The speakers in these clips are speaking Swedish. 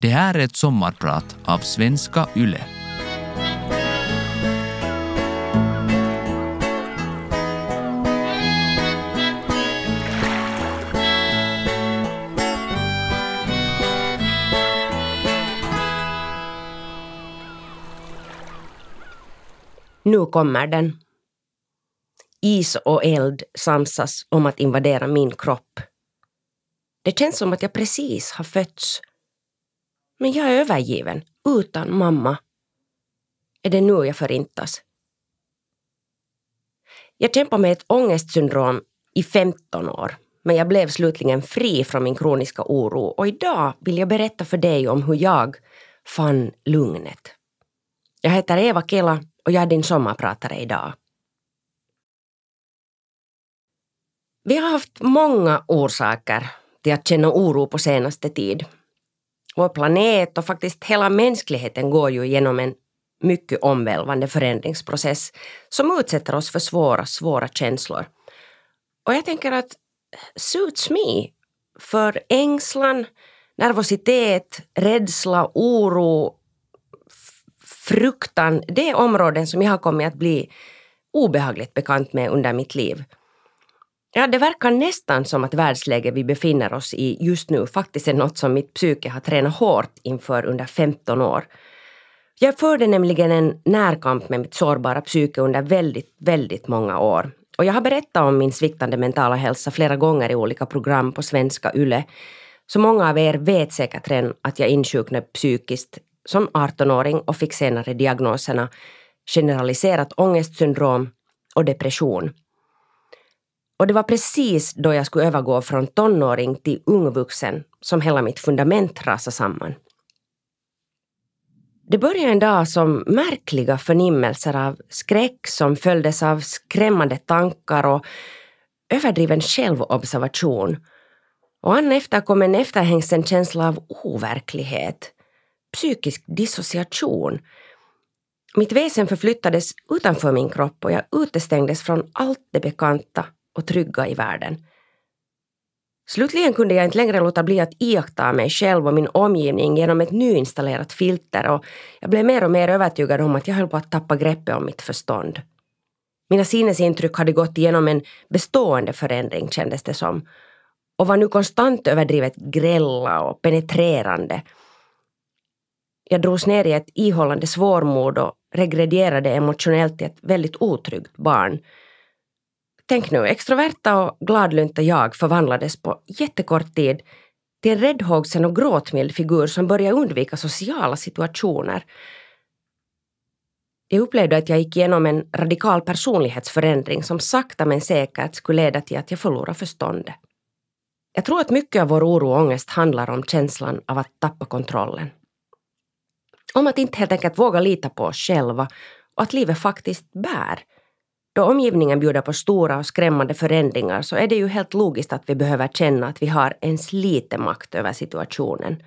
Det här är ett sommarprat av Svenska Yle. Nu kommer den. Is och eld samsas om att invadera min kropp. Det känns som att jag precis har fötts. Men jag är övergiven, utan mamma. Är det nu jag förintas? Jag kämpade med ett ångestsyndrom i 15 år, men jag blev slutligen fri från min kroniska oro och idag vill jag berätta för dig om hur jag fann lugnet. Jag heter Eva Kela och jag är din sommarpratare idag. Vi har haft många orsaker till att känna oro på senaste tid. Vår planet och faktiskt hela mänskligheten går ju genom en mycket omvälvande förändringsprocess som utsätter oss för svåra, svåra känslor. Och jag tänker att suits me, för ängslan, nervositet, rädsla, oro, fruktan, det är områden som jag har kommit att bli obehagligt bekant med under mitt liv. Ja, det verkar nästan som att världsläget vi befinner oss i just nu faktiskt är något som mitt psyke har tränat hårt inför under 15 år. Jag förde nämligen en närkamp med mitt sårbara psyke under väldigt, väldigt många år. Och jag har berättat om min sviktande mentala hälsa flera gånger i olika program på svenska YLE. Så många av er vet säkert redan att jag insjuknade psykiskt som 18-åring och fick senare diagnoserna generaliserat ångestsyndrom och depression. Och det var precis då jag skulle övergå från tonåring till ungvuxen som hela mitt fundament rasade samman. Det började en dag som märkliga förnimmelser av skräck som följdes av skrämmande tankar och överdriven självobservation. Och an efter kom en efterhängsen känsla av overklighet, psykisk dissociation. Mitt väsen förflyttades utanför min kropp och jag utestängdes från allt det bekanta och trygga i världen. Slutligen kunde jag inte längre låta bli att iaktta mig själv och min omgivning genom ett nyinstallerat filter och jag blev mer och mer övertygad om att jag höll på att tappa greppet om mitt förstånd. Mina sinnesintryck hade gått igenom en bestående förändring kändes det som och var nu konstant överdrivet grälla och penetrerande. Jag drogs ner i ett ihållande svårmod och regredierade emotionellt till ett väldigt otryggt barn Tänk nu, extroverta och gladlynta jag förvandlades på jättekort tid till en räddhågsen och gråtmild figur som började undvika sociala situationer. Jag upplevde att jag gick igenom en radikal personlighetsförändring som sakta men säkert skulle leda till att jag förlorade förståndet. Jag tror att mycket av vår oro och ångest handlar om känslan av att tappa kontrollen. Om att inte helt enkelt våga lita på oss själva och att livet faktiskt bär. Då omgivningen bjuder på stora och skrämmande förändringar så är det ju helt logiskt att vi behöver känna att vi har ens lite makt över situationen.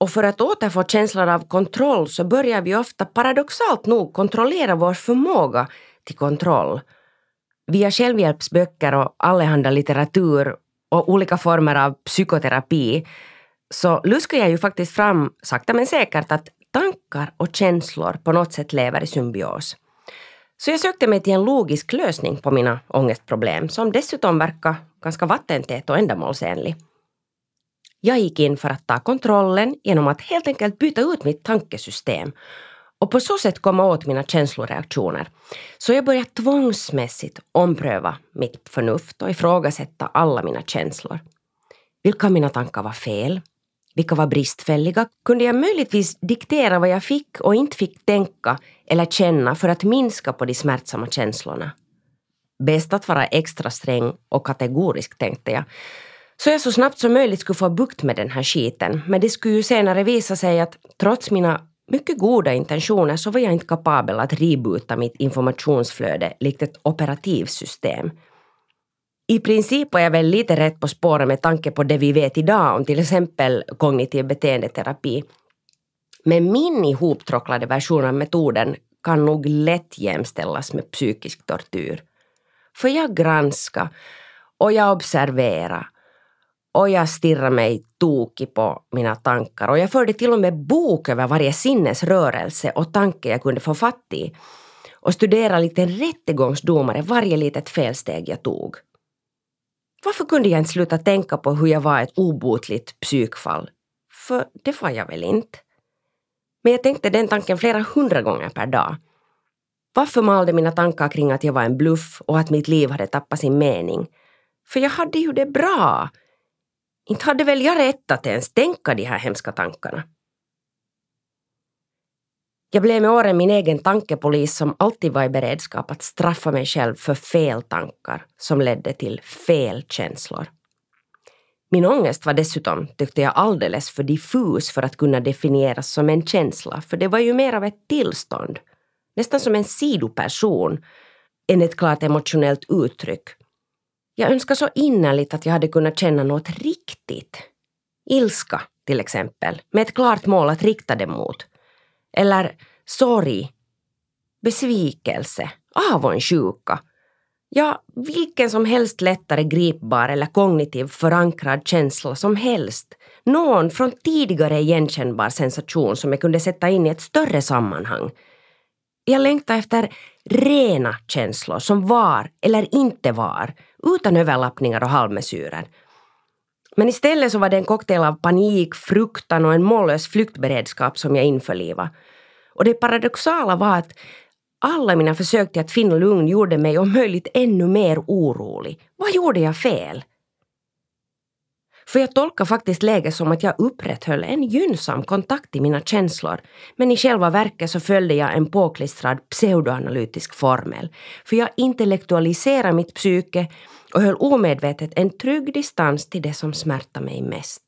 Och för att återfå känslan av kontroll så börjar vi ofta paradoxalt nog kontrollera vår förmåga till kontroll. Via självhjälpsböcker och allehanda litteratur och olika former av psykoterapi så luskar jag ju faktiskt fram, sakta men säkert, att tankar och känslor på något sätt lever i symbios. Så jag sökte mig till en logisk lösning på mina ångestproblem som dessutom verkar ganska vattentät och ändamålsenlig. Jag gick in för att ta kontrollen genom att helt enkelt byta ut mitt tankesystem och på så sätt komma åt mina känsloreaktioner. Så jag började tvångsmässigt ompröva mitt förnuft och ifrågasätta alla mina känslor. Vilka av mina tankar var fel? Vilka var bristfälliga, kunde jag möjligtvis diktera vad jag fick och inte fick tänka eller känna för att minska på de smärtsamma känslorna. Bäst att vara extra sträng och kategorisk, tänkte jag. Så jag så snabbt som möjligt skulle få bukt med den här skiten. Men det skulle ju senare visa sig att trots mina mycket goda intentioner så var jag inte kapabel att reboota mitt informationsflöde likt ett operativsystem. I princip är jag väl lite rätt på spåret med tanke på det vi vet idag om till exempel kognitiv beteendeterapi. Men min ihoptråcklade version av metoden kan nog lätt jämställas med psykisk tortyr. För jag granskar och jag observerar och jag stirrade mig tokig på mina tankar och jag förde till och med bok över varje sinnesrörelse och tanke jag kunde få fatt i och studerade likt en rättegångsdomare varje litet felsteg jag tog. Varför kunde jag inte sluta tänka på hur jag var ett obotligt psykfall? För det var jag väl inte? Men jag tänkte den tanken flera hundra gånger per dag. Varför malde mina tankar kring att jag var en bluff och att mitt liv hade tappat sin mening? För jag hade ju det bra. Inte hade väl jag rätt att ens tänka de här hemska tankarna. Jag blev med åren min egen tankepolis som alltid var i beredskap att straffa mig själv för fel tankar som ledde till fel känslor. Min ångest var dessutom, tyckte jag, alldeles för diffus för att kunna definieras som en känsla, för det var ju mer av ett tillstånd. Nästan som en sidoperson än ett klart emotionellt uttryck. Jag önskar så innerligt att jag hade kunnat känna något riktigt. Ilska, till exempel, med ett klart mål att rikta det mot. Eller sorg, besvikelse, avundsjuka. Ja, vilken som helst lättare gripbar eller kognitiv förankrad känsla som helst. Någon från tidigare igenkännbar sensation som jag kunde sätta in i ett större sammanhang. Jag längtade efter rena känslor som var eller inte var, utan överlappningar och halvmesyrer. Men istället så var det en cocktail av panik, fruktan och en mållös flyktberedskap som jag införlivade. Och det paradoxala var att alla mina försök till att finna lugn gjorde mig om möjligt ännu mer orolig. Vad gjorde jag fel? För jag tolkar faktiskt läget som att jag upprätthöll en gynnsam kontakt i mina känslor. Men i själva verket så följde jag en påklistrad pseudoanalytisk formel. För jag intellektualiserade mitt psyke och höll omedvetet en trygg distans till det som smärtade mig mest.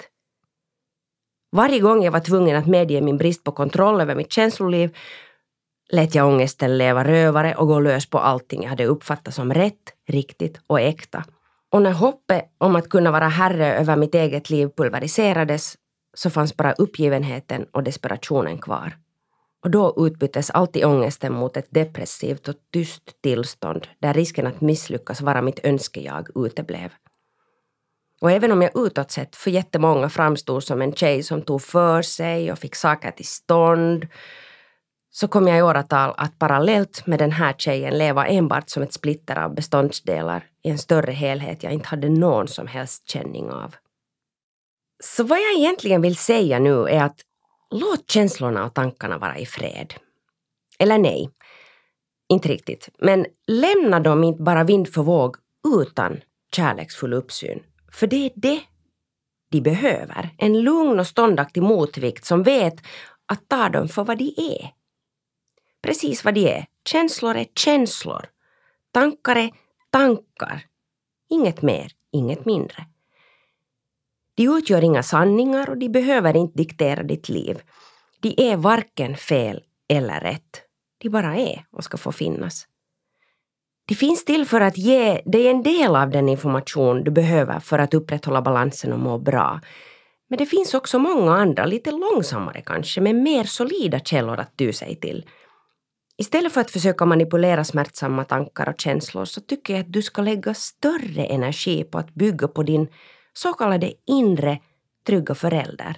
Varje gång jag var tvungen att medge min brist på kontroll över mitt känsloliv lät jag ångesten leva rövare och gå lös på allting jag hade uppfattat som rätt, riktigt och äkta. Och när hoppet om att kunna vara herre över mitt eget liv pulveriserades så fanns bara uppgivenheten och desperationen kvar. Och då utbyttes alltid ångesten mot ett depressivt och tyst tillstånd där risken att misslyckas vara mitt önskejag uteblev. Och även om jag utåt sett för jättemånga framstod som en tjej som tog för sig och fick saker till stånd så kom jag i åratal att parallellt med den här tjejen leva enbart som ett splitter av beståndsdelar i en större helhet jag inte hade någon som helst känning av. Så vad jag egentligen vill säga nu är att låt känslorna och tankarna vara i fred. Eller nej, inte riktigt. Men lämna dem inte bara vind för våg utan kärleksfull uppsyn. För det är det de behöver. En lugn och ståndaktig motvikt som vet att ta dem för vad de är precis vad de är. Känslor är känslor. Tankar är tankar. Inget mer, inget mindre. De utgör inga sanningar och de behöver inte diktera ditt liv. De är varken fel eller rätt. De bara är och ska få finnas. De finns till för att ge dig en del av den information du behöver för att upprätthålla balansen och må bra. Men det finns också många andra, lite långsammare kanske, men mer solida källor att ty sig till. Istället för att försöka manipulera smärtsamma tankar och känslor så tycker jag att du ska lägga större energi på att bygga på din så kallade inre trygga förälder.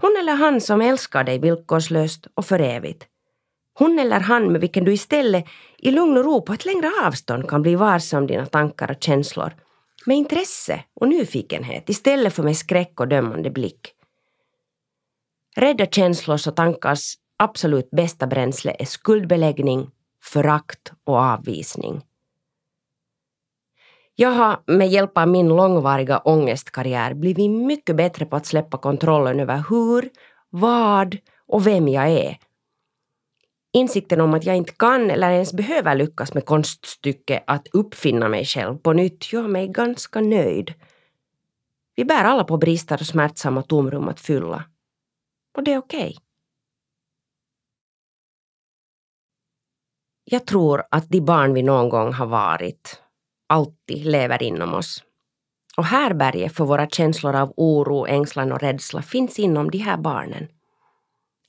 Hon eller han som älskar dig villkorslöst och för evigt. Hon eller han med vilken du istället i lugn och ro på ett längre avstånd kan bli varse om dina tankar och känslor. Med intresse och nyfikenhet istället för med skräck och dömande blick. Rädda känslors och tankars absolut bästa bränsle är skuldbeläggning, förakt och avvisning. Jag har med hjälp av min långvariga ångestkarriär blivit mycket bättre på att släppa kontrollen över hur, vad och vem jag är. Insikten om att jag inte kan eller ens behöver lyckas med konststycket att uppfinna mig själv på nytt gör mig ganska nöjd. Vi bär alla på brister och smärtsamma tomrum att fylla. Och det är okej. Okay. Jag tror att de barn vi någon gång har varit alltid lever inom oss. Och härberget för våra känslor av oro, ängslan och rädsla finns inom de här barnen.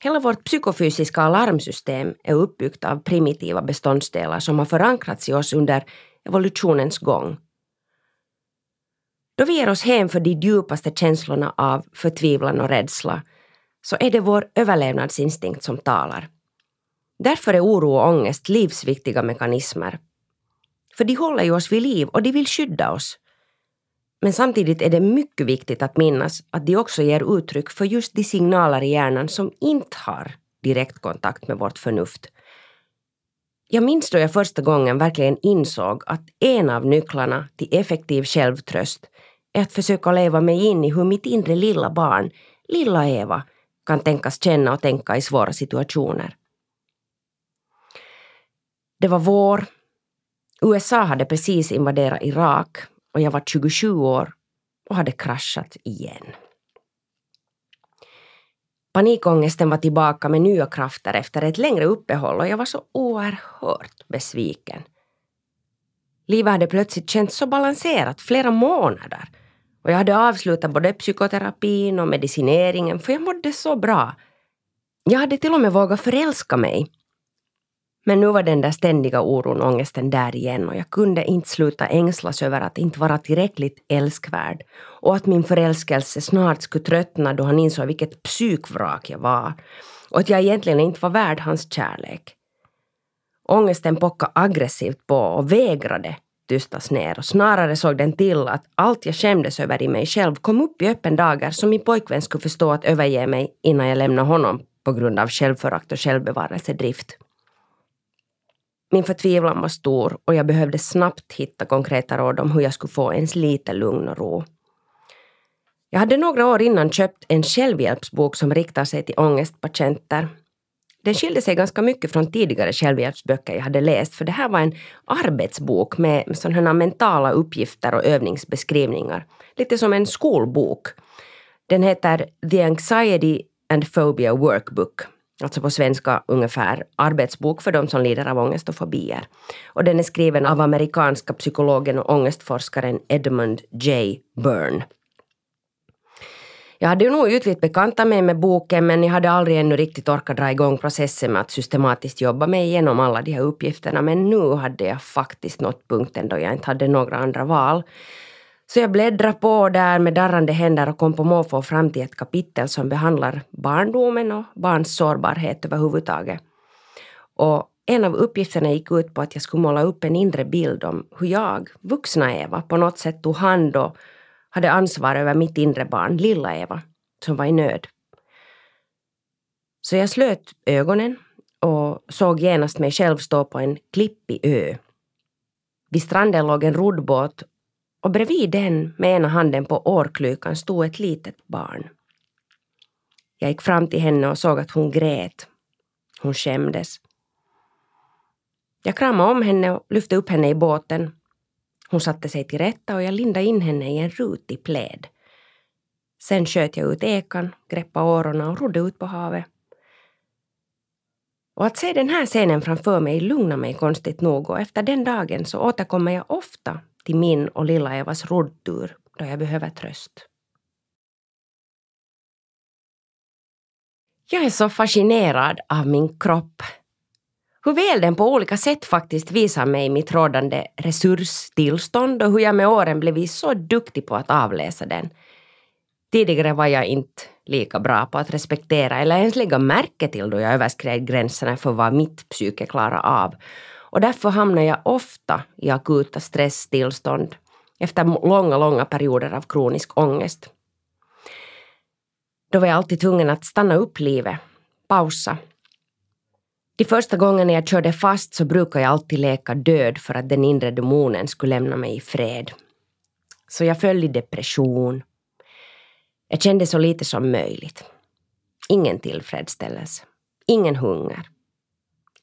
Hela vårt psykofysiska alarmsystem är uppbyggt av primitiva beståndsdelar som har förankrats i oss under evolutionens gång. Då vi ger oss hem för de djupaste känslorna av förtvivlan och rädsla så är det vår överlevnadsinstinkt som talar. Därför är oro och ångest livsviktiga mekanismer. För de håller ju oss vid liv och de vill skydda oss. Men samtidigt är det mycket viktigt att minnas att de också ger uttryck för just de signaler i hjärnan som inte har direktkontakt med vårt förnuft. Jag minns då jag första gången verkligen insåg att en av nycklarna till effektiv självtröst är att försöka leva mig in i hur mitt inre lilla barn, lilla Eva, kan tänkas känna och tänka i svåra situationer. Det var vår. USA hade precis invaderat Irak och jag var 27 år och hade kraschat igen. Panikångesten var tillbaka med nya krafter efter ett längre uppehåll och jag var så oerhört besviken. Livet hade plötsligt känts så balanserat flera månader och jag hade avslutat både psykoterapin och medicineringen för jag mådde så bra. Jag hade till och med vågat förälska mig men nu var den där ständiga oron och ångesten där igen och jag kunde inte sluta ängslas över att inte vara tillräckligt älskvärd och att min förälskelse snart skulle tröttna då han insåg vilket psykvrak jag var och att jag egentligen inte var värd hans kärlek. Ångesten pockade aggressivt på och vägrade tystas ner och snarare såg den till att allt jag skämdes över i mig själv kom upp i öppen dagar som min pojkvän skulle förstå att överge mig innan jag lämnade honom på grund av självförakt och självbevarelsedrift. Min förtvivlan var stor och jag behövde snabbt hitta konkreta råd om hur jag skulle få ens lite lugn och ro. Jag hade några år innan köpt en självhjälpsbok som riktar sig till ångestpatienter. Den skilde sig ganska mycket från tidigare självhjälpsböcker jag hade läst för det här var en arbetsbok med sådana mentala uppgifter och övningsbeskrivningar. Lite som en skolbok. Den heter The Anxiety and Phobia Workbook alltså på svenska ungefär arbetsbok för de som lider av ångest och fobier. Och den är skriven av amerikanska psykologen och ångestforskaren Edmund J. Byrne. Jag hade ju nog ytligt bekantat mig med boken men jag hade aldrig ännu riktigt orkat dra igång processen med att systematiskt jobba mig igenom alla de här uppgifterna men nu hade jag faktiskt nått punkten då jag inte hade några andra val. Så jag bläddrade på där med darrande händer och kom på måfå fram till ett kapitel som behandlar barndomen och barns sårbarhet överhuvudtaget. Och en av uppgifterna gick ut på att jag skulle måla upp en inre bild om hur jag, vuxna Eva, på något sätt tog hand och hade ansvar över mitt inre barn, lilla Eva, som var i nöd. Så jag slöt ögonen och såg genast mig själv stå på en klippig ö. Vid stranden låg en roddbåt och bredvid den med ena handen på årklykan stod ett litet barn. Jag gick fram till henne och såg att hon grät. Hon skämdes. Jag kramade om henne och lyfte upp henne i båten. Hon satte sig till rätta och jag lindade in henne i en rutig pläd. Sen sköt jag ut ekan, greppade årorna och rodde ut på havet. Och att se den här scenen framför mig lugnade mig konstigt nog och efter den dagen så återkommer jag ofta till min och lilla Evas roddtur då jag behöver tröst. Jag är så fascinerad av min kropp. Hur väl den på olika sätt faktiskt visar mig mitt rådande resurstillstånd och hur jag med åren blivit så duktig på att avläsa den. Tidigare var jag inte lika bra på att respektera eller ens lägga märke till då jag överskred gränserna för vad mitt psyke klarar av och därför hamnar jag ofta i akuta stresstillstånd efter långa, långa perioder av kronisk ångest. Då var jag alltid tvungen att stanna upp livet, pausa. De första gångerna jag körde fast så brukade jag alltid leka död för att den inre demonen skulle lämna mig i fred. Så jag föll i depression. Jag kände så lite som möjligt. Ingen tillfredsställelse. Ingen hunger.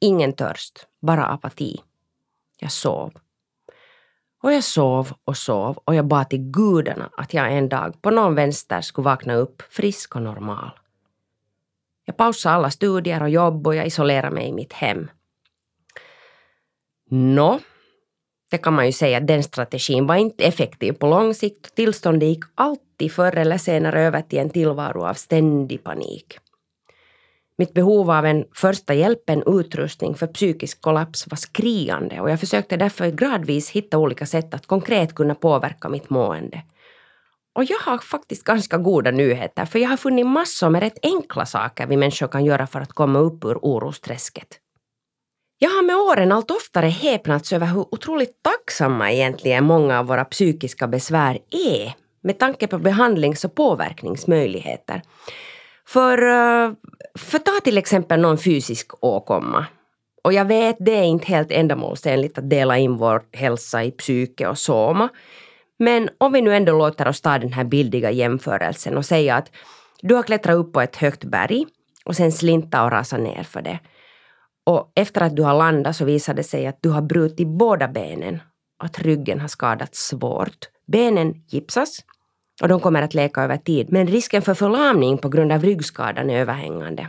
Ingen törst, bara apati. Jag sov. Och jag sov och sov och jag bad till gudarna att jag en dag på någon vänster skulle vakna upp frisk och normal. Jag pausade alla studier och jobb och jag isolerade mig i mitt hem. Nå, det kan man ju säga att den strategin var inte effektiv på lång sikt. Tillståndet gick alltid förr eller senare över till en tillvaro av ständig panik. Mitt behov av en första hjälpen-utrustning för psykisk kollaps var skriande och jag försökte därför gradvis hitta olika sätt att konkret kunna påverka mitt mående. Och jag har faktiskt ganska goda nyheter för jag har funnit massor med rätt enkla saker vi människor kan göra för att komma upp ur orosträsket. Jag har med åren allt oftare häpnats över hur otroligt tacksamma egentligen många av våra psykiska besvär är med tanke på behandlings och påverkningsmöjligheter. För, eh, för ta till exempel någon fysisk åkomma. Och jag vet det är inte helt ändamålsenligt att dela in vår hälsa i psyke och soma. Men om vi nu ändå låter oss ta den här bildiga jämförelsen och säga att du har klättrat upp på ett högt berg och sen slinta och rasa ner för det. Och efter att du har landat så visar det sig att du har brutit båda benen och att ryggen har skadats svårt. Benen gipsas och de kommer att läka över tid men risken för förlamning på grund av ryggskadan är överhängande.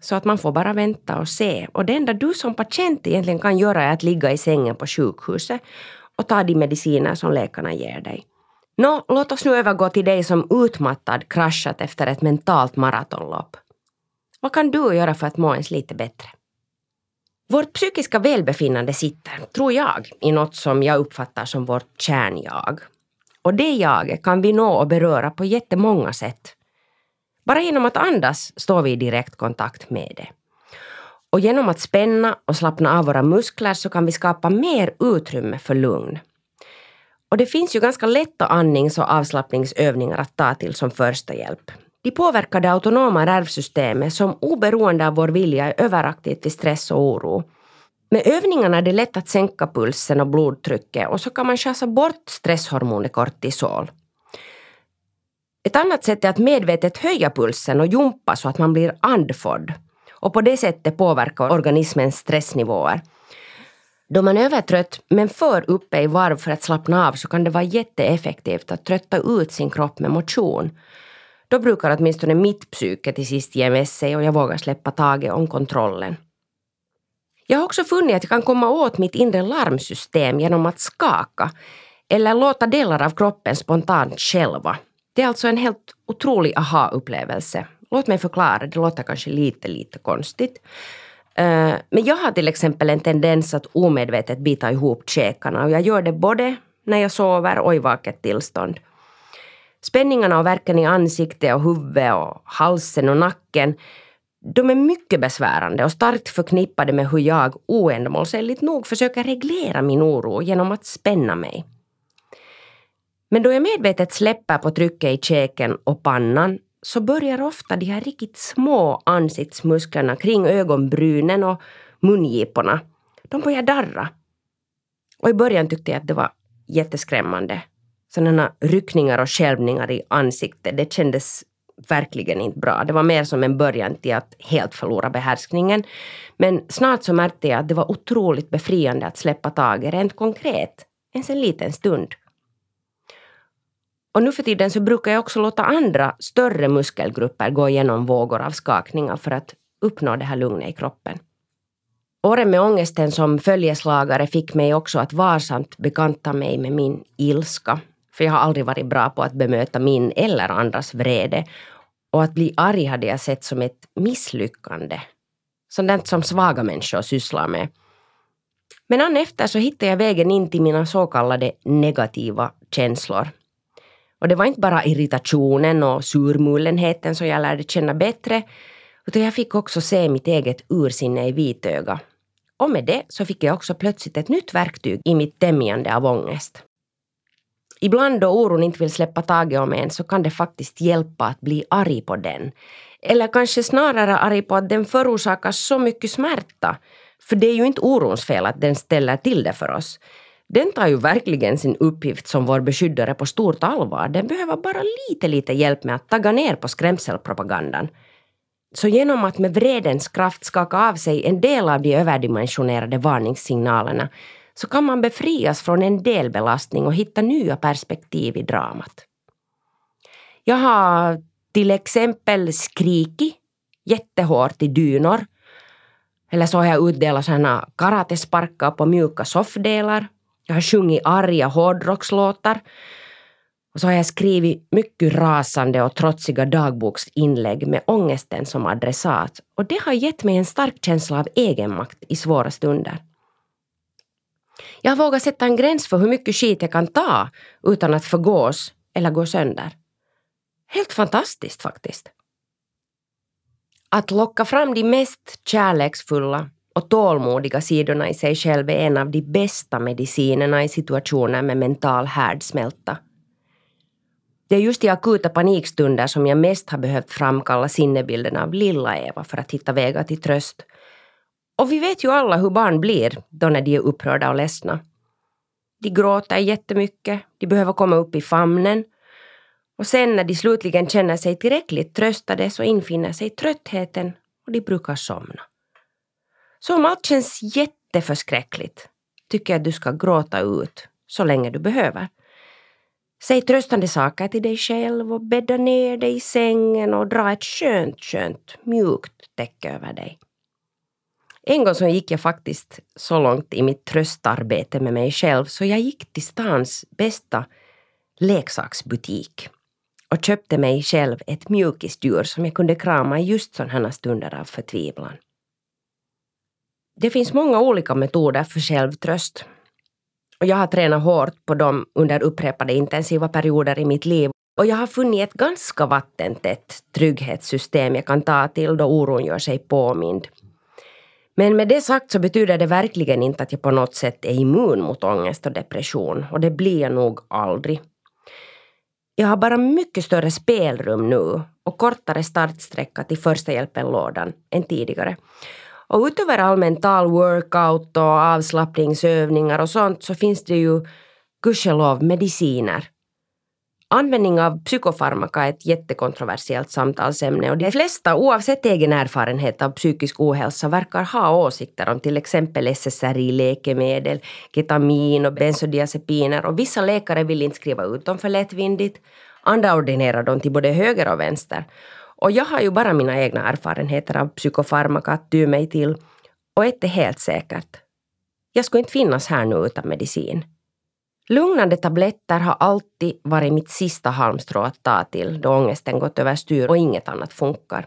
Så att man får bara vänta och se. Och det enda du som patient egentligen kan göra är att ligga i sängen på sjukhuset och ta de mediciner som läkarna ger dig. Nå, låt oss nu övergå till dig som utmattad kraschat efter ett mentalt maratonlopp. Vad kan du göra för att må ens lite bättre? Vårt psykiska välbefinnande sitter, tror jag, i något som jag uppfattar som vårt kärnjag. Och det jaget kan vi nå och beröra på jättemånga sätt. Bara genom att andas står vi i direkt kontakt med det. Och genom att spänna och slappna av våra muskler så kan vi skapa mer utrymme för lugn. Och det finns ju ganska lätta andnings och avslappningsövningar att ta till som första hjälp. De påverkar det autonoma nervsystemet som oberoende av vår vilja är överaktivt vid stress och oro. Med övningarna är det lätt att sänka pulsen och blodtrycket och så kan man chasa bort stresshormonet kortisol. Ett annat sätt är att medvetet höja pulsen och jumpa så att man blir andfådd och på det sättet påverka organismens stressnivåer. Då man är övertrött men för uppe i varv för att slappna av så kan det vara jätteeffektivt att trötta ut sin kropp med motion. Då brukar åtminstone mitt psyke till sist ge med sig och jag vågar släppa taget om kontrollen. Jag har också funnit att jag kan komma åt mitt inre larmsystem genom att skaka eller låta delar av kroppen spontant själva. Det är alltså en helt otrolig aha-upplevelse. Låt mig förklara, det låter kanske lite, lite konstigt. Eh, men jag har till exempel en tendens att omedvetet bita ihop käkarna och jag gör det både när jag sover och i vaket tillstånd. Spänningarna och värken i ansiktet och huvudet och halsen och nacken de är mycket besvärande och starkt förknippade med hur jag oändamålsenligt nog försöker reglera min oro genom att spänna mig. Men då jag medvetet släpper på trycket i käken och pannan så börjar ofta de här riktigt små ansiktsmusklerna kring ögonbrynen och mungiporna, de börjar darra. Och i början tyckte jag att det var jätteskrämmande. Sådana ryckningar och skälvningar i ansiktet, det kändes verkligen inte bra. Det var mer som en början till att helt förlora behärskningen. Men snart så märkte jag att det var otroligt befriande att släppa taget rent konkret, ens en liten stund. Och nu för tiden så brukar jag också låta andra större muskelgrupper gå igenom vågor av skakningar för att uppnå det här lugnet i kroppen. Åren med ångesten som följeslagare fick mig också att varsamt bekanta mig med min ilska. För jag har aldrig varit bra på att bemöta min eller andras vrede. Och att bli arg hade jag sett som ett misslyckande. Sådant som svaga människor sysslar med. Men an efter så hittade jag vägen in till mina så kallade negativa känslor. Och det var inte bara irritationen och surmullenheten som jag lärde känna bättre, utan jag fick också se mitt eget ursinne i vitöga. Och med det så fick jag också plötsligt ett nytt verktyg i mitt tämjande av ångest. Ibland då oron inte vill släppa taget om en så kan det faktiskt hjälpa att bli arg på den. Eller kanske snarare arg på att den förorsakar så mycket smärta. För det är ju inte orons fel att den ställer till det för oss. Den tar ju verkligen sin uppgift som vår beskyddare på stort allvar. Den behöver bara lite, lite hjälp med att tagga ner på skrämselpropagandan. Så genom att med vredens kraft skaka av sig en del av de överdimensionerade varningssignalerna så kan man befrias från en delbelastning och hitta nya perspektiv i dramat. Jag har till exempel skrikit jättehårt i dynor. Eller så har jag utdelat sådana karatesparkar på mjuka soffdelar. Jag har sjungit arga hårdrockslåtar. Och så har jag skrivit mycket rasande och trotsiga dagboksinlägg med ångesten som adressat. Och det har gett mig en stark känsla av egenmakt i svåra stunder. Jag har vågat sätta en gräns för hur mycket skit jag kan ta utan att förgås eller gå sönder. Helt fantastiskt faktiskt. Att locka fram de mest kärleksfulla och tålmodiga sidorna i sig själv är en av de bästa medicinerna i situationer med mental härdsmälta. Det är just i akuta panikstunder som jag mest har behövt framkalla sinnebilden av lilla Eva för att hitta vägar till tröst. Och vi vet ju alla hur barn blir då när de är upprörda och ledsna. De gråter jättemycket, de behöver komma upp i famnen och sen när de slutligen känner sig tillräckligt tröstade så infinner sig tröttheten och de brukar somna. Så om allt känns jätteförskräckligt tycker jag att du ska gråta ut så länge du behöver. Säg tröstande saker till dig själv och bädda ner dig i sängen och dra ett skönt, skönt, mjukt täcke över dig. En gång så gick jag faktiskt så långt i mitt tröstarbete med mig själv så jag gick till stans bästa leksaksbutik och köpte mig själv ett mjukisdjur som jag kunde krama i just sådana stunder av förtvivlan. Det finns många olika metoder för självtröst. Och jag har tränat hårt på dem under upprepade intensiva perioder i mitt liv och jag har funnit ett ganska vattentätt trygghetssystem jag kan ta till då oron gör sig påmind. Men med det sagt så betyder det verkligen inte att jag på något sätt är immun mot ångest och depression och det blir jag nog aldrig. Jag har bara mycket större spelrum nu och kortare startsträcka till första hjälpen-lådan än tidigare. Och utöver all mental workout och avslappningsövningar och sånt så finns det ju gudskelov mediciner. Användning av psykofarmaka är ett jättekontroversiellt samtalsämne och de flesta, oavsett egen erfarenhet av psykisk ohälsa, verkar ha åsikter om till exempel SSRI-läkemedel, ketamin och bensodiazepiner och vissa läkare vill inte skriva ut dem för lättvindigt, andra ordinerar dem till både höger och vänster. Och jag har ju bara mina egna erfarenheter av psykofarmaka att ty mig till. Och ett är helt säkert. Jag skulle inte finnas här nu utan medicin. Lugnande tabletter har alltid varit mitt sista halmstrå att ta till då ångesten gått överstyr och inget annat funkar.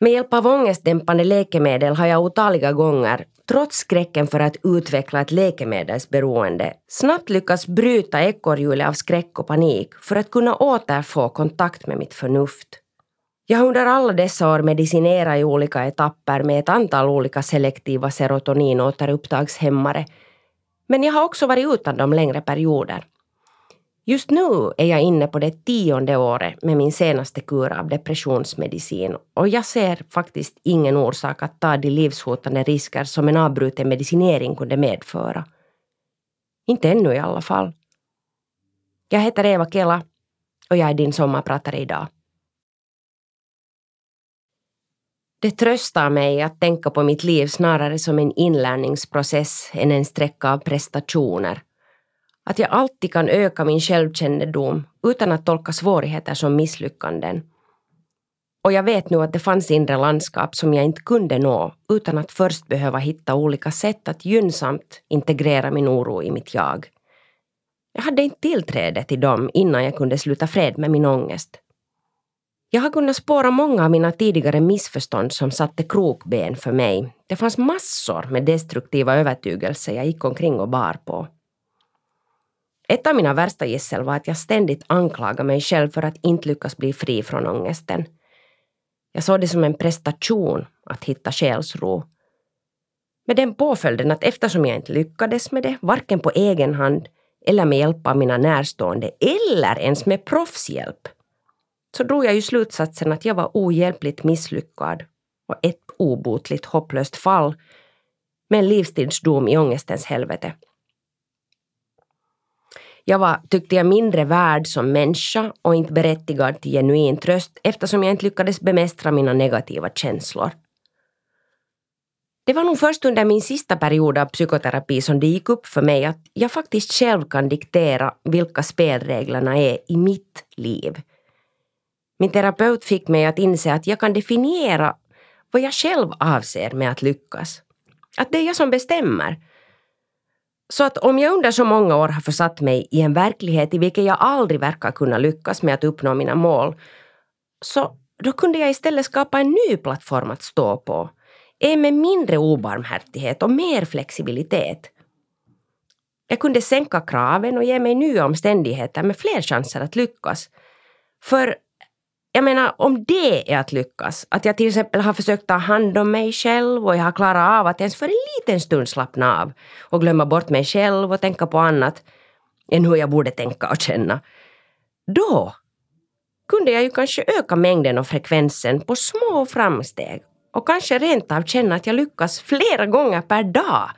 Med hjälp av ångestdämpande läkemedel har jag otaliga gånger, trots skräcken för att utveckla ett läkemedelsberoende, snabbt lyckats bryta ekorrhjulet av skräck och panik för att kunna återfå kontakt med mitt förnuft. Jag har under alla dessa år medicinerat i olika etapper med ett antal olika selektiva serotoninåterupptagshämmare, men jag har också varit utan dem längre perioder. Just nu är jag inne på det tionde året med min senaste kur av depressionsmedicin och jag ser faktiskt ingen orsak att ta de livshotande risker som en avbruten medicinering kunde medföra. Inte ännu i alla fall. Jag heter Eva Kela och jag är din sommarpratare idag. Det tröstar mig att tänka på mitt liv snarare som en inlärningsprocess än en sträcka av prestationer att jag alltid kan öka min självkännedom utan att tolka svårigheter som misslyckanden. Och jag vet nu att det fanns inre landskap som jag inte kunde nå utan att först behöva hitta olika sätt att gynnsamt integrera min oro i mitt jag. Jag hade inte tillträde till dem innan jag kunde sluta fred med min ångest. Jag har kunnat spåra många av mina tidigare missförstånd som satte krokben för mig. Det fanns massor med destruktiva övertygelser jag gick omkring och bar på. Ett av mina värsta gissel var att jag ständigt anklagade mig själv för att inte lyckas bli fri från ångesten. Jag såg det som en prestation att hitta själsro. Med den påföljden att eftersom jag inte lyckades med det, varken på egen hand eller med hjälp av mina närstående eller ens med proffshjälp, så drog jag ju slutsatsen att jag var ohjälpligt misslyckad och ett obotligt hopplöst fall med en livstidsdom i ångestens helvete. Jag var, tyckte jag, mindre värd som människa och inte berättigad till genuin tröst eftersom jag inte lyckades bemästra mina negativa känslor. Det var nog först under min sista period av psykoterapi som det gick upp för mig att jag faktiskt själv kan diktera vilka spelreglerna är i mitt liv. Min terapeut fick mig att inse att jag kan definiera vad jag själv avser med att lyckas. Att det är jag som bestämmer så att om jag under så många år har försatt mig i en verklighet i vilken jag aldrig verkar kunna lyckas med att uppnå mina mål, så då kunde jag istället skapa en ny plattform att stå på. En med mindre obarmhärtighet och mer flexibilitet. Jag kunde sänka kraven och ge mig nya omständigheter med fler chanser att lyckas. För jag menar, om det är att lyckas, att jag till exempel har försökt ta hand om mig själv och jag har klarat av att ens för en liten stund slappna av och glömma bort mig själv och tänka på annat än hur jag borde tänka och känna. Då kunde jag ju kanske öka mängden och frekvensen på små framsteg och kanske rent av känna att jag lyckas flera gånger per dag.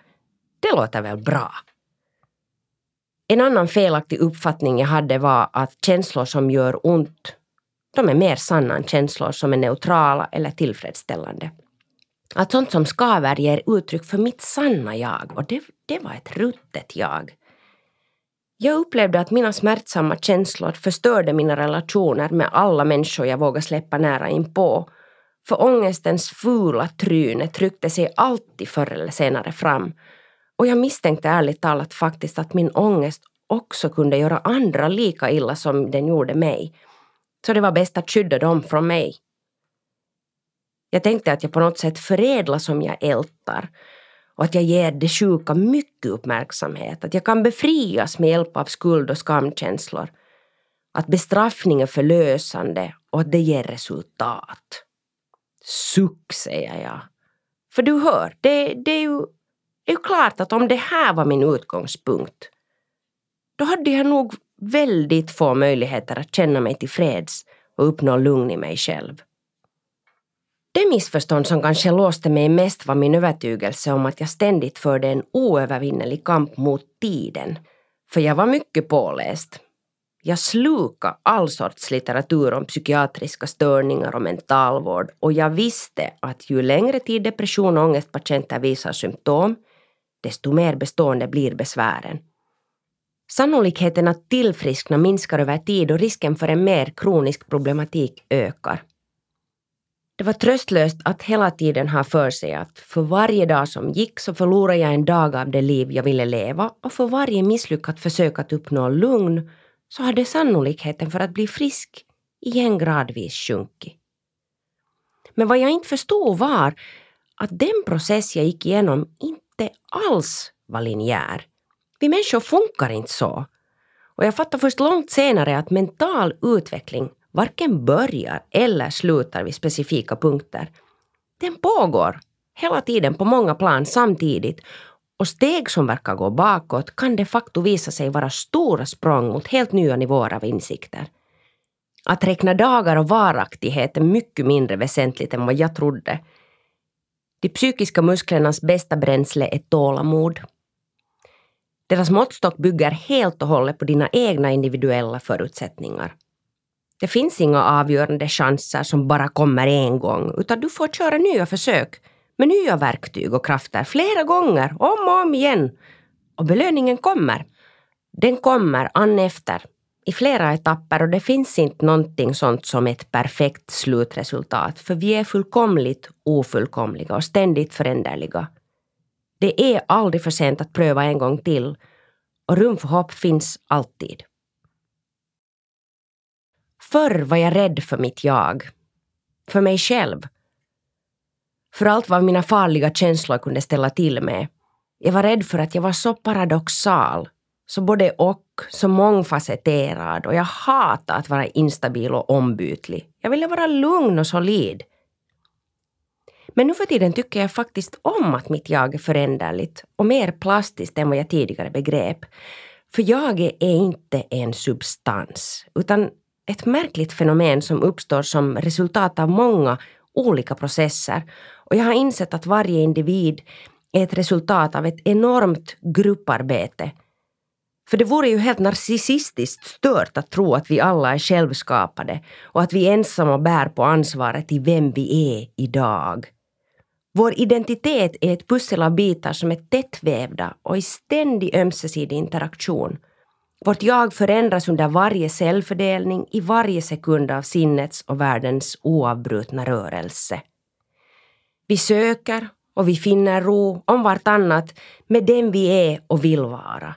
Det låter väl bra? En annan felaktig uppfattning jag hade var att känslor som gör ont, de är mer sanna än känslor som är neutrala eller tillfredsställande. Att sånt som skaver ger uttryck för mitt sanna jag och det, det var ett ruttet jag. Jag upplevde att mina smärtsamma känslor förstörde mina relationer med alla människor jag vågade släppa nära inpå. För ångestens fula tryne tryckte sig alltid förr eller senare fram. Och jag misstänkte ärligt talat faktiskt att min ångest också kunde göra andra lika illa som den gjorde mig. Så det var bäst att skydda dem från mig. Jag tänkte att jag på något sätt förädlas som jag ältar och att jag ger det sjuka mycket uppmärksamhet, att jag kan befrias med hjälp av skuld och skamkänslor, att bestraffning är förlösande och att det ger resultat. Suck, säger jag. För du hör, det, det, är, ju, det är ju klart att om det här var min utgångspunkt, då hade jag nog väldigt få möjligheter att känna mig tillfreds och uppnå lugn i mig själv. Det missförstånd som kanske låste mig mest var min övertygelse om att jag ständigt förde en oövervinnelig kamp mot tiden. För jag var mycket påläst. Jag slukade all sorts litteratur om psykiatriska störningar och mentalvård och jag visste att ju längre tid depression och ångestpatienter visar symptom, desto mer bestående blir besvären. Sannolikheten att tillfriskna minskar över tid och risken för en mer kronisk problematik ökar. Det var tröstlöst att hela tiden ha för sig att för varje dag som gick så förlorade jag en dag av det liv jag ville leva och för varje misslyckat försök att uppnå lugn så hade sannolikheten för att bli frisk igen gradvis sjunkit. Men vad jag inte förstod var att den process jag gick igenom inte alls var linjär. Vi människor funkar inte så. Och jag fattar först långt senare att mental utveckling varken börjar eller slutar vid specifika punkter. Den pågår hela tiden på många plan samtidigt och steg som verkar gå bakåt kan de facto visa sig vara stora språng mot helt nya nivåer av insikter. Att räkna dagar och varaktighet är mycket mindre väsentligt än vad jag trodde. De psykiska musklernas bästa bränsle är tålamod. Deras måttstock bygger helt och hållet på dina egna individuella förutsättningar. Det finns inga avgörande chanser som bara kommer en gång, utan du får köra nya försök med nya verktyg och krafter flera gånger, om och om igen. Och belöningen kommer. Den kommer an efter, i flera etapper och det finns inte någonting sånt som ett perfekt slutresultat, för vi är fullkomligt ofullkomliga och ständigt föränderliga. Det är aldrig för sent att pröva en gång till och rum för hopp finns alltid. Förr var jag rädd för mitt jag. För mig själv. För allt vad mina farliga känslor kunde ställa till med. Jag var rädd för att jag var så paradoxal, så både och, så mångfacetterad och jag hatade att vara instabil och ombytlig. Jag ville vara lugn och solid. Men nu för tiden tycker jag faktiskt om att mitt jag är föränderligt och mer plastiskt än vad jag tidigare begrep. För jag är inte en substans, utan ett märkligt fenomen som uppstår som resultat av många olika processer. Och jag har insett att varje individ är ett resultat av ett enormt grupparbete. För det vore ju helt narcissistiskt stört att tro att vi alla är självskapade och att vi ensamma bär på ansvaret i vem vi är idag. Vår identitet är ett pussel av bitar som är tättvävda och i ständig ömsesidig interaktion. Vårt jag förändras under varje cellfördelning i varje sekund av sinnets och världens oavbrutna rörelse. Vi söker och vi finner ro om vartannat med den vi är och vill vara.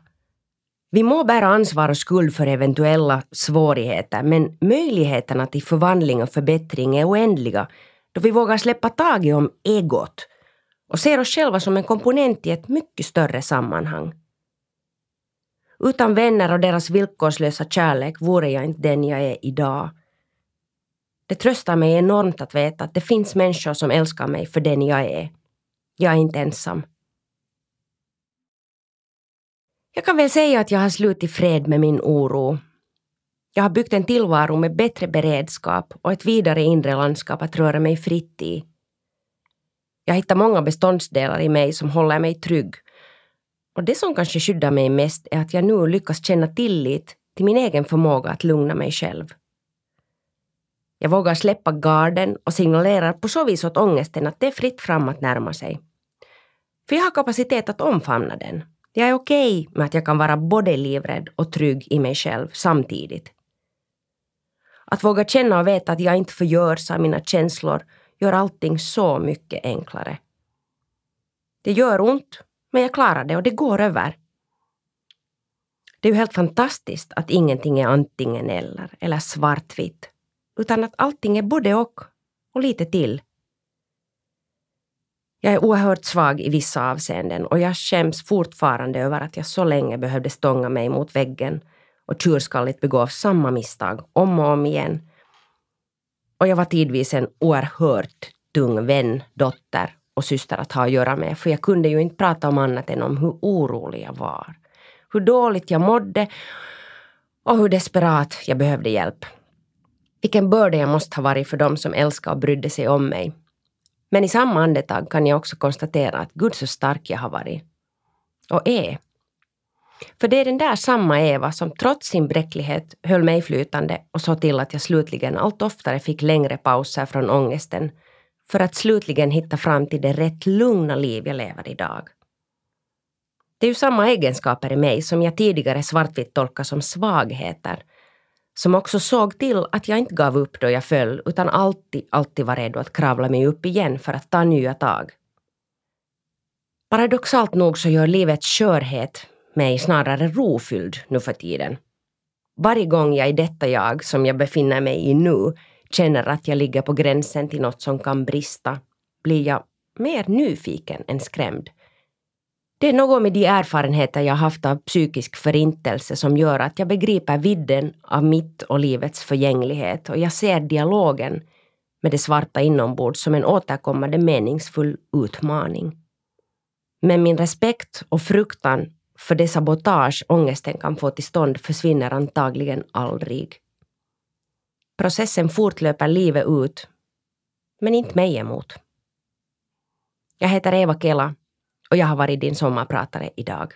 Vi må bära ansvar och skuld för eventuella svårigheter men möjligheterna till förvandling och förbättring är oändliga då vi vågar släppa taget om egot och ser oss själva som en komponent i ett mycket större sammanhang. Utan vänner och deras villkorslösa kärlek vore jag inte den jag är idag. Det tröstar mig enormt att veta att det finns människor som älskar mig för den jag är. Jag är inte ensam. Jag kan väl säga att jag har slutit fred med min oro. Jag har byggt en tillvaro med bättre beredskap och ett vidare inre landskap att röra mig fritt i. Jag hittar många beståndsdelar i mig som håller mig trygg. Och det som kanske skyddar mig mest är att jag nu lyckas känna tillit till min egen förmåga att lugna mig själv. Jag vågar släppa garden och signalerar på så vis åt ångesten att det är fritt fram att närma sig. För jag har kapacitet att omfamna den. Jag är okej okay med att jag kan vara både livrädd och trygg i mig själv samtidigt. Att våga känna och veta att jag inte förgörs av mina känslor gör allting så mycket enklare. Det gör ont, men jag klarar det och det går över. Det är ju helt fantastiskt att ingenting är antingen eller, eller svartvitt, utan att allting är både och, och lite till. Jag är oerhört svag i vissa avseenden och jag skäms fortfarande över att jag så länge behövde stånga mig mot väggen och tjurskalligt begå samma misstag om och om igen. Och jag var tidvis en oerhört tung vän, dotter och syster att ha att göra med, för jag kunde ju inte prata om annat än om hur orolig jag var. Hur dåligt jag mådde och hur desperat jag behövde hjälp. Vilken börda jag måste ha varit för dem som älskade och brydde sig om mig. Men i samma andetag kan jag också konstatera att Gud så stark jag har varit. Och är. För det är den där samma Eva som trots sin bräcklighet höll mig flytande och såg till att jag slutligen allt oftare fick längre pauser från ångesten för att slutligen hitta fram till det rätt lugna liv jag lever idag. Det är ju samma egenskaper i mig som jag tidigare svartvitt tolkade som svagheter som också såg till att jag inte gav upp då jag föll utan alltid, alltid var redo att kravla mig upp igen för att ta nya tag. Paradoxalt nog så gör livets skörhet mig snarare rofylld nu för tiden. Varje gång jag i detta jag som jag befinner mig i nu känner att jag ligger på gränsen till något som kan brista blir jag mer nyfiken än skrämd. Det är något med de erfarenheter jag haft av psykisk förintelse som gör att jag begriper vidden av mitt och livets förgänglighet och jag ser dialogen med det svarta inombords som en återkommande meningsfull utmaning. Men min respekt och fruktan för det sabotage ångesten kan få till stånd försvinner antagligen aldrig. Processen fortlöper livet ut, men inte mig emot. Jag heter Eva Kela och jag har varit din sommarpratare idag.